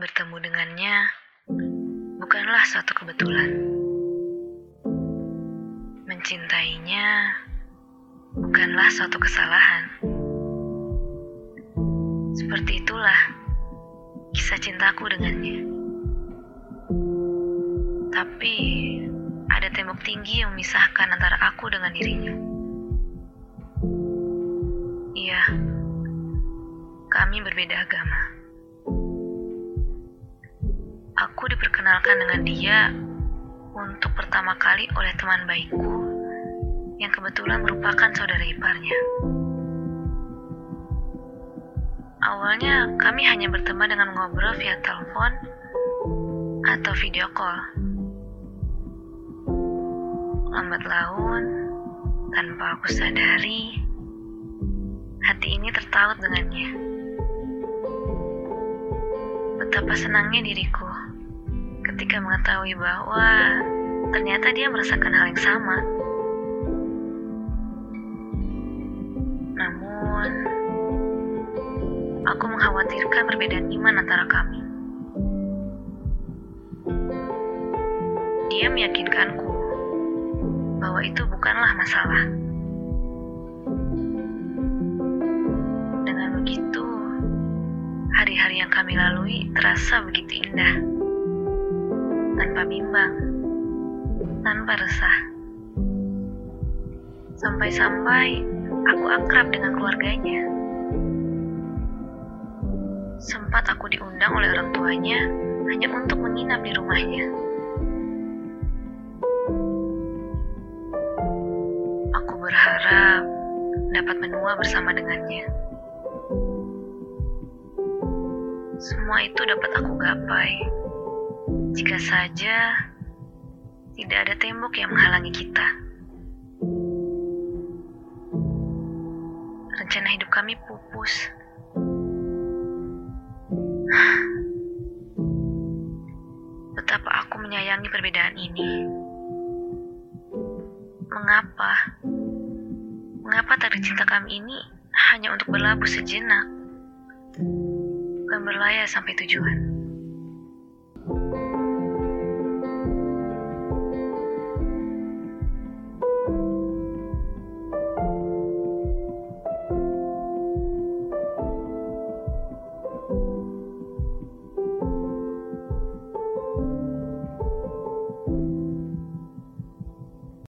Bertemu dengannya bukanlah suatu kebetulan. Mencintainya bukanlah suatu kesalahan. Seperti itulah kisah cintaku dengannya. Tapi ada tembok tinggi yang memisahkan antara aku dengan dirinya. Iya, kami berbeda agama. Aku diperkenalkan dengan dia untuk pertama kali oleh teman baikku yang kebetulan merupakan saudara iparnya. Awalnya kami hanya berteman dengan ngobrol via telepon atau video call. Lambat laun, tanpa aku sadari, hati ini tertaut dengannya. Betapa senangnya diriku ketika mengetahui bahwa ternyata dia merasakan hal yang sama. Namun, aku mengkhawatirkan perbedaan iman antara kami. Dia meyakinkanku bahwa itu bukanlah masalah. Dengan begitu, hari-hari yang kami lalui terasa begitu indah. Tanpa bimbang, tanpa resah. Sampai-sampai aku akrab dengan keluarganya. Sempat aku diundang oleh orang tuanya hanya untuk menginap di rumahnya. Aku berharap dapat menua bersama dengannya. Semua itu dapat aku gapai jika saja tidak ada tembok yang menghalangi kita. Rencana hidup kami pupus. Betapa aku menyayangi perbedaan ini. Mengapa? Mengapa tari cinta kami ini hanya untuk berlabuh sejenak? Bukan berlayar sampai tujuan.